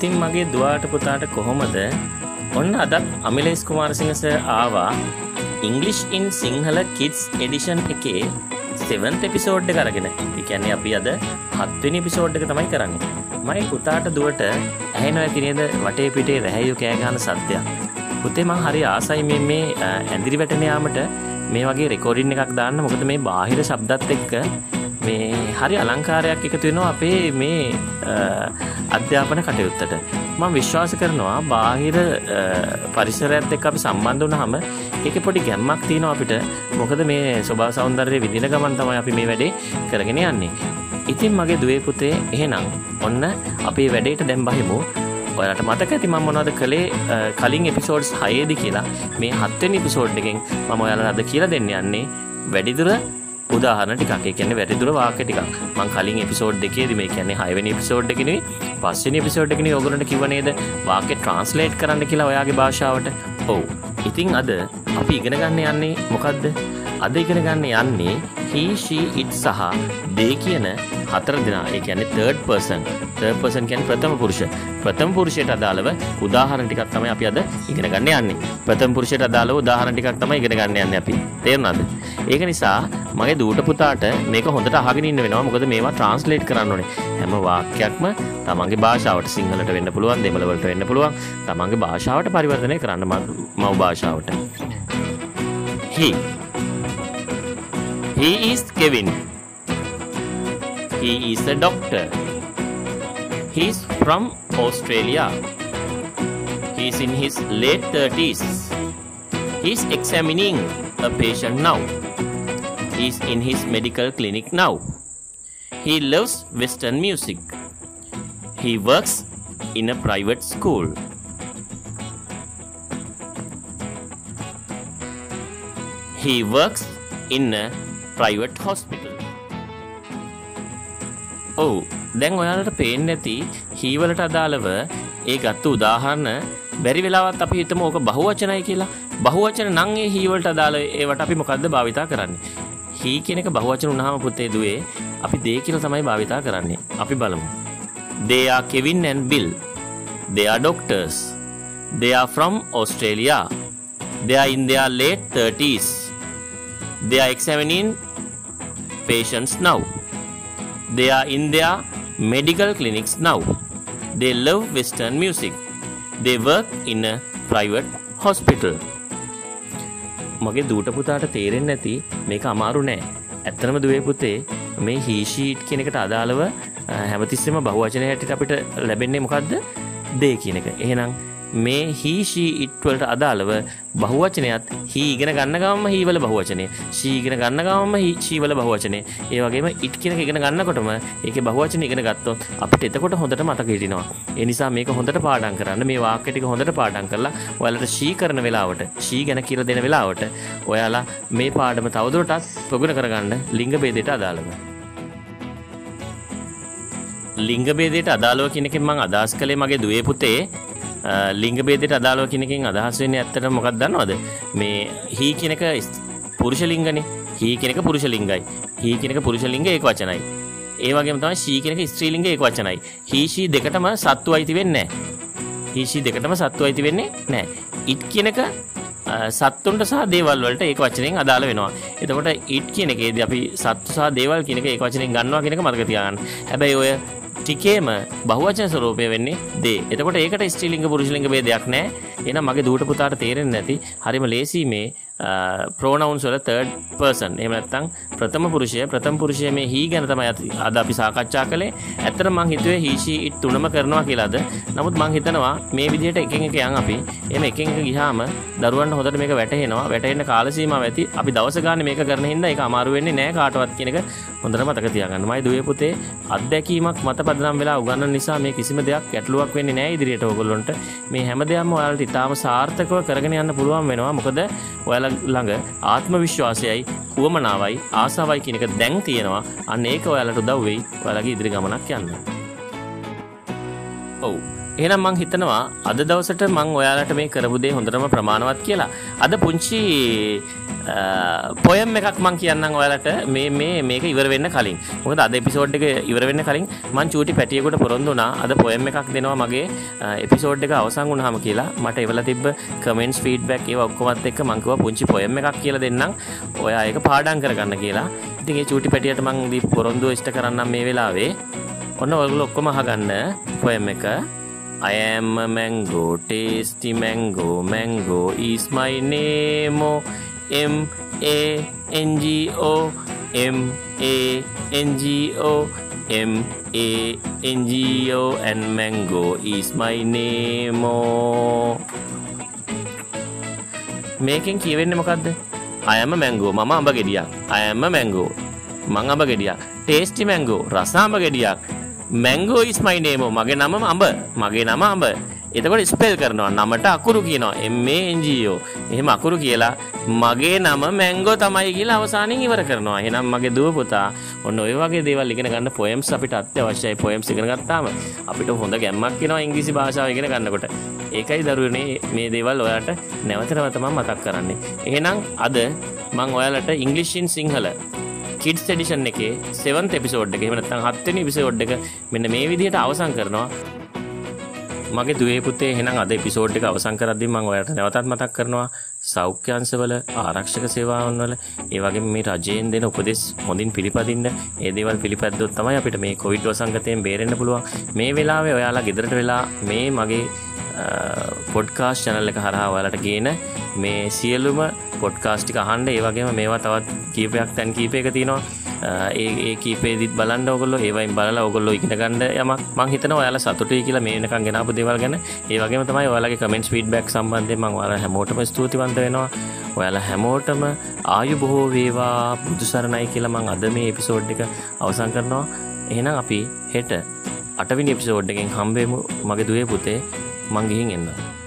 ඉතින් මගේ දුවාට පුතාට කොහොමද? ඔන්න අදත් අමිලේස් කුමාරසිංහස ආවා. English in Sinhala kids edition එකේ සෙවන්ත එපිසෝඩ් කරගෙන එකන්නේ අපි අද හත්වෙනි පිසෝඩ් එක තමයි කරන්නේ. මයි පුතාට දුවට ඇහෙන ඇතිනේද වටේ පිටේ රැහැයු කෑගාන සත්‍යයක් පුතේ මං හරි ආසයි මේ මේ ඇඳිරි වැටනයාමට මේ වගේ රෙකෝඩින් එකක් දාන්න. මොකද මේ බාහිර ශබ්දත් එක්ක මේ හරි අලංකාරයක් එකතු වෙනවා අපේ මේ අධ්‍යාපන කටයුත්තට. මම විශ්වාස කරනවා බාහිර පරිසරයත් එක්ක අපි සම්බන්ධ වුණාම ඒකේ පොඩි ගැම්මක් තියෙනවා අපිට. මොකද මේ ස්වභාව සෞන්දර්යය විඳින ගමන් තමයි අපි මේ වැඩේ කරගෙන යන්නේ. ඉතින් මගේ දුවේ පුතේ එහෙනම් ඔන්න අපේ වැඩේට දැන් බහිමු. ඔයාලට මතක ඇති මම මොනවද කළේ? කලින් එපිසෝඩ්ස් 6 දී කියලා. මේ 7 වෙනි එපිසෝඩ් එකෙන් මම ඔයාලට අද කියලා දෙන්න යන්නේ. වැඩිදුර උදාහරණ ටිකක්. ඒ කියන්නේ වැරදිදුර වාක්‍ය ටිකක්. මම කලින් එපිසෝඩ් දෙකේදී මේ කියන්නේ 6 වෙනි එපිසෝඩ් එකේ නෙවෙයි 5 වෙනි එපිසෝඩ් එකේ නෙවෙයි ඔයගොල්ලන්ට කිව්ව නේද? වාක්‍ය ට්‍රාන්ස්ලේට් කරන්න කියලා ඔයාගේ භාෂාවට. ඔව්. ඉතින් අද අපි ඉගෙන ගන්න යන්නේ මොකද්ද? අද ඉගෙන ගන්න යන්නේ he she it සහ they කියන හතර දෙනා. ඒ කියන්නේ third person. third person කියන්නේ ප්‍රථම පුරුෂ. ප්‍රථම පුරුෂයට අදාළව උදාහරණ ටිකක් තමයි අපි අද ඉගෙන ගන්න යන්නේ. ප්‍රථම පුරුෂයට අදාළව උදාහරණ ටිකක් තමයි ඉගෙන ගන්න යන්නේ අපි. තේරුණාද? ඒක නිසා මගේ දූට පුතාට මේක හොඳට අහගෙන ඉන්න වෙනවා. මොකද මේවා ට්‍රාන්ස්ලේට් කරන්න ඕනේ. හැම වාක්‍යයක්ම තමන්ගේ භාෂාවට සිංහලට වෙන්න පුළුවන් දෙමළ වලට වෙන්න පුළුවන්. තමන්ගේ භාෂාවට පරිවර්තනය කරන්න මව් භාෂාවට. He. He is Kevin He is a doctor. He is from Australia. He is in his late 30s. He is examining a patient now. He is in his medical clinic now. He loves Western music. He works in a private school. He works in a private hospital. ඔව් දැන් ඔයාලට පේන්න ඇති හීවලට අදාළව ඒ ගත්ත උදාහරණ බැරි වෙලාවත් අපි හිතමු ඕක බහුවචනයි කියලා. බහුවචන නම් ඒ හීවලට අදාළ ඒවට අපි මොකද්ද භාවිතා කරන්නේ? හී කියන එක බහුවචන වුණාම පුතේ දුවේ අපි දේ කියලා තමයි භාවිතා කරන්නේ. අපි බලමු. They are Kevin and Bill. They are doctors. They are from Australia. They are in their late 30s. They are examining patients now. They are in their medical clinics now. They love Western music. They work in a private hospital. මගේ දූට පුතාට තේරෙන්නේ නැති මේක අමාරු නෑ. ඇත්තනම දුවේ පුතේ මේ හීෂීට් කියන එකට අදාළව හැමතිස්සෙම බහුවචනය හැටියට අපිට ලැබෙන්නේ මොකද්ද? දේ කියන එක. එහෙනම් මේ හීෂී ඉට්වලට අදාළව බහුවචනයත් හී ඉගෙන ගන්න ගමම හීවල බහුවචනය ශී ඉගෙන ගන්න ගමම ශීවල බහුවචනය. ඒ වගේම ඉට් කියන ඉගෙන ගන්නකොටම ඒක බහුවචන ඉගෙන ගත්තොත් අපිට එතකොට හොඳට මතක හිටිනවා. ඒ නිසා මේක හොඳට පාඩම් කරන්න මේ වාක්‍ය ටික හොඳට පාඩම් කරලා ඔයාලට ශී කරන වෙලාවට ශී ගැන කියලා දෙන වෙලාවට ඔයාලා මේ පාඩම තවදුරටත් ප්‍රගුණ කරගන්න ලිංග ભેදයට අදාළව. ලිංග ભેදයට අදාළව කියන එකෙන් මම අදහස් කළේ මගේ දුවේ පුතේ ලිංග බේදයට අදාළව කෙනකින් අදහස් වෙන්නේ ඇත්තට මොකක්ද දන්නවද? මේ හී කෙනක පුරුෂ ලිංගනේ. හී කෙනක පුරුෂ ලිංගයි. හී කෙනක පුරුෂ ලිංග ඒක වචනයි. ඒ වගේම තමයි ශී කෙනක ස්ත්‍රී ලිංග ඒක වචනයි. හී ෂී දෙකටම සත්තු අයිති වෙන්නේ නැහැ. හී ෂී දෙකටම සත්තු අයිති වෙන්නේ නැහැ. ඉට් කියනක සත්තුන්ට සහ දේවල් වලට ඒක වචනෙන් අදාළ වෙනවා. එතකොට ඉට් කියන එකේදී අපි සත්තු සහ දේවල් කියන එක ඒක වචනෙන් ගන්නවා කියන එක මතක තියාගන්න. හැබැයි ඔය ටිකේම බහුවචන ස්වරූපය වෙන්නේ දේ. එතකොට ඒකට ස්ත්‍රීලිංග පුරුෂලිංග ભેදයක් නැහැ. එහෙනම් මගේ දූට පුතාට තේරෙන්නේ නැති හරිම ලේසි මේ ප්‍රෝනවුන්ස් වල තර්ඩ් පර්සන්. එහෙම නැත්නම් ප්‍රථම පුරුෂය ප්‍රථම පුරුෂය මේ හී ගැන තමයි අද අපි සාකච්ඡා කළේ. ඇත්තට මං හිතුවේ he she it තුනම කරනවා කියලාද. නමුත් මං හිතනවා මේ විදිහට එකෙන් එක යන් අපි. එහෙම එකෙන් එක ගියාම දරුවන්ට හොඳට මේක වැටහෙනවා. වැටෙන්න කාල සීමාව ඇති. අපි දවස ගානේ මේක කරන හින්දා ඒක අමාරු වෙන්නේ නැහැ කාටවත් කියන එක හොඳට මතක තියාගන්න. මයි දුවේ පුතේ අත්දැකීමක් මත පදනම් වෙලා උගන්නන නිසා මේ කිසිම දෙයක් ගැටලුවක් වෙන්නේ නැහැ ඉදිරියට ඕගොල්ලොන්ට. මේ හැම දෙයක්ම ඔයාලට ඉතාම සාර්ථකව කරගෙන යන්න පුළුවන් වෙනවා. මොකද ඔයාලා ළඟ ආත්ම විශ්වාසයයි උවමනාවයි ආසාවයි කියන එක දැන් තියෙනවා. අන්න ඒක ඔයාලට උදව් වෙයි ඔයාලගේ ඉදිරි ගමනක් යන්න. ඔව්. එහෙනම් මං හිතනවා අද දවසට මං ඔයාලට මේ කරපු දේ හොඳටම ප්‍රමාණවත් කියලා. අද පුංචි පොයම් එකක් මං කියන්නම් ඔයාලට මේ මේ මේක ඉවර වෙන්න කලින්. මොකද අද එපිසෝඩ් එක ඉවර වෙන්න කලින් මං චූටි පැටියෙකුට පොරොන්දු වුණා අද පොයම් එකක් දෙනවා මගේ එපිසෝඩ් එක අවසන් වුණාම කියලා. මට එවලා තිබ්බ කමෙන්ට්ස් ෆීඩ්බැක් ඒවා ඔක්කොමත් එක්ක මං කිව්වා පුංචි පොයම් එකක් කියලා දෙන්නම්. ඔයා ඒක පාඩම් කරගන්න කියලා. ඉතින් ඒ චූටි පැටියට මං දීපු පොරොන්දුව ඉෂ්ට කරන්නම් මේ වෙලාවේ. ඔන්න ඔයගොල්ලෝ ඔක්කොම අහගන්න පොයම් එක I am a mango, tasty mango, mango is my name. Oh, M A N G O, M A N G O, M A N G O, and mango is my name. Oh. මේකෙන් කියවෙන්නේ මොකද්ද? I am a mango. මම අඹ ගෙඩියක්. I am a mango. මං අඹ ගෙඩියක්. tasty mango. රස අඹ ගෙඩියක්. Mango is my name. මගේ නම අඹ. මගේ නම අඹ. එතකොට ස්පෙල් කරනවා. නමට අකුරු කියනවා. M-A-N-G-O එහෙම අකුරු කියලා මගේ නම මැංගෝ තමයි කියලා අවසානයෙන් ඉවර කරනවා. එහෙනම් මගේ දුව පුතා ඔන්න ඔය වගේ දේවල් ඉගෙන ගන්න පොයම්ස් අපිට අත්‍යවශ්‍යයි. පොයම්ස් ඉගෙන ගත්තාම අපිට හොඳ ගැම්මක් එනවා ඉංග්‍රීසි භාෂාව ඉගෙන ගන්නකොට. ඒකයි දරුවනේ මේ දේවල් ඔයාලට නැවත නැවත මම මතක් කරන්නේ. එහෙනම් අද මම ඔයාලට ඉංග්‍රීසි ඉන් සිංහල කිඩ්ස් එඩිෂන් එකේ 7th එපිසෝඩ් එක එහෙම නැත්නම් 7 වෙනි එපිසෝඩ් එක මෙන්න මේ විදිහට අවසන් කරනවා. මගේ දුවේ පුතේ එහෙනම් අද එපිසෝඩ් එක අවසන් කරද්දී මම ඔයාලට නැවතත් මතක් කරනවා සෞඛ්‍ය අංශවල ආරක්ෂක සේවාවන් වල ඒ වගේම මේ රජයෙන් දෙන උපදෙස් හොඳින් පිළිපදින්න. ඒ දේවල් පිළිපැද්දොත් තමයි අපිට මේ කොවිඩ් වසංගතයෙන් බේරෙන්න පුළුවන්. මේ වෙලාවේ ඔයාලා ගෙදරට වෙලා මේ මගේ පොඩ්කාස්ට් channel එක හරහා ඔයාලට ගේන මේ සියලුම පොඩ්කාස්ට් ටික අහන්න. ඒ වගේම මේවා තවත් කීපයක් තැන් කීපයක තියෙනවා. ඒ ඒ කීපේදිත් බලන්න ඔයගොල්ලෝ ඒවයින් බලලා ඔයගොල්ලෝ ඉගෙන ගන්න යමක්. මං හිතනවා ඔයාලා සතුටුයි කියලා මේ වෙනකන් ගෙනාපු දේවල් ගැන. ඒ වගේම තමයි ඔයාලගේ කමෙන්ට්ස් ෆීඩ්බැක් සම්බන්ධයෙන් මං ඔයාලා හැමෝටම ස්තුතිවන්ත වෙනවා. ඔයාලා හැමෝටම ආයු බොහෝ වේවා බුදු සරණයි කියලා මං අද මේ එපිසෝඩ් එක අවසන් කරනවා. එහෙනම් අපි හෙට අටවිනි එපිසෝඩ් එකෙන් හම්බෙමු. මගේ දුවේ පුතේ. මං ගිහින් එන්නම්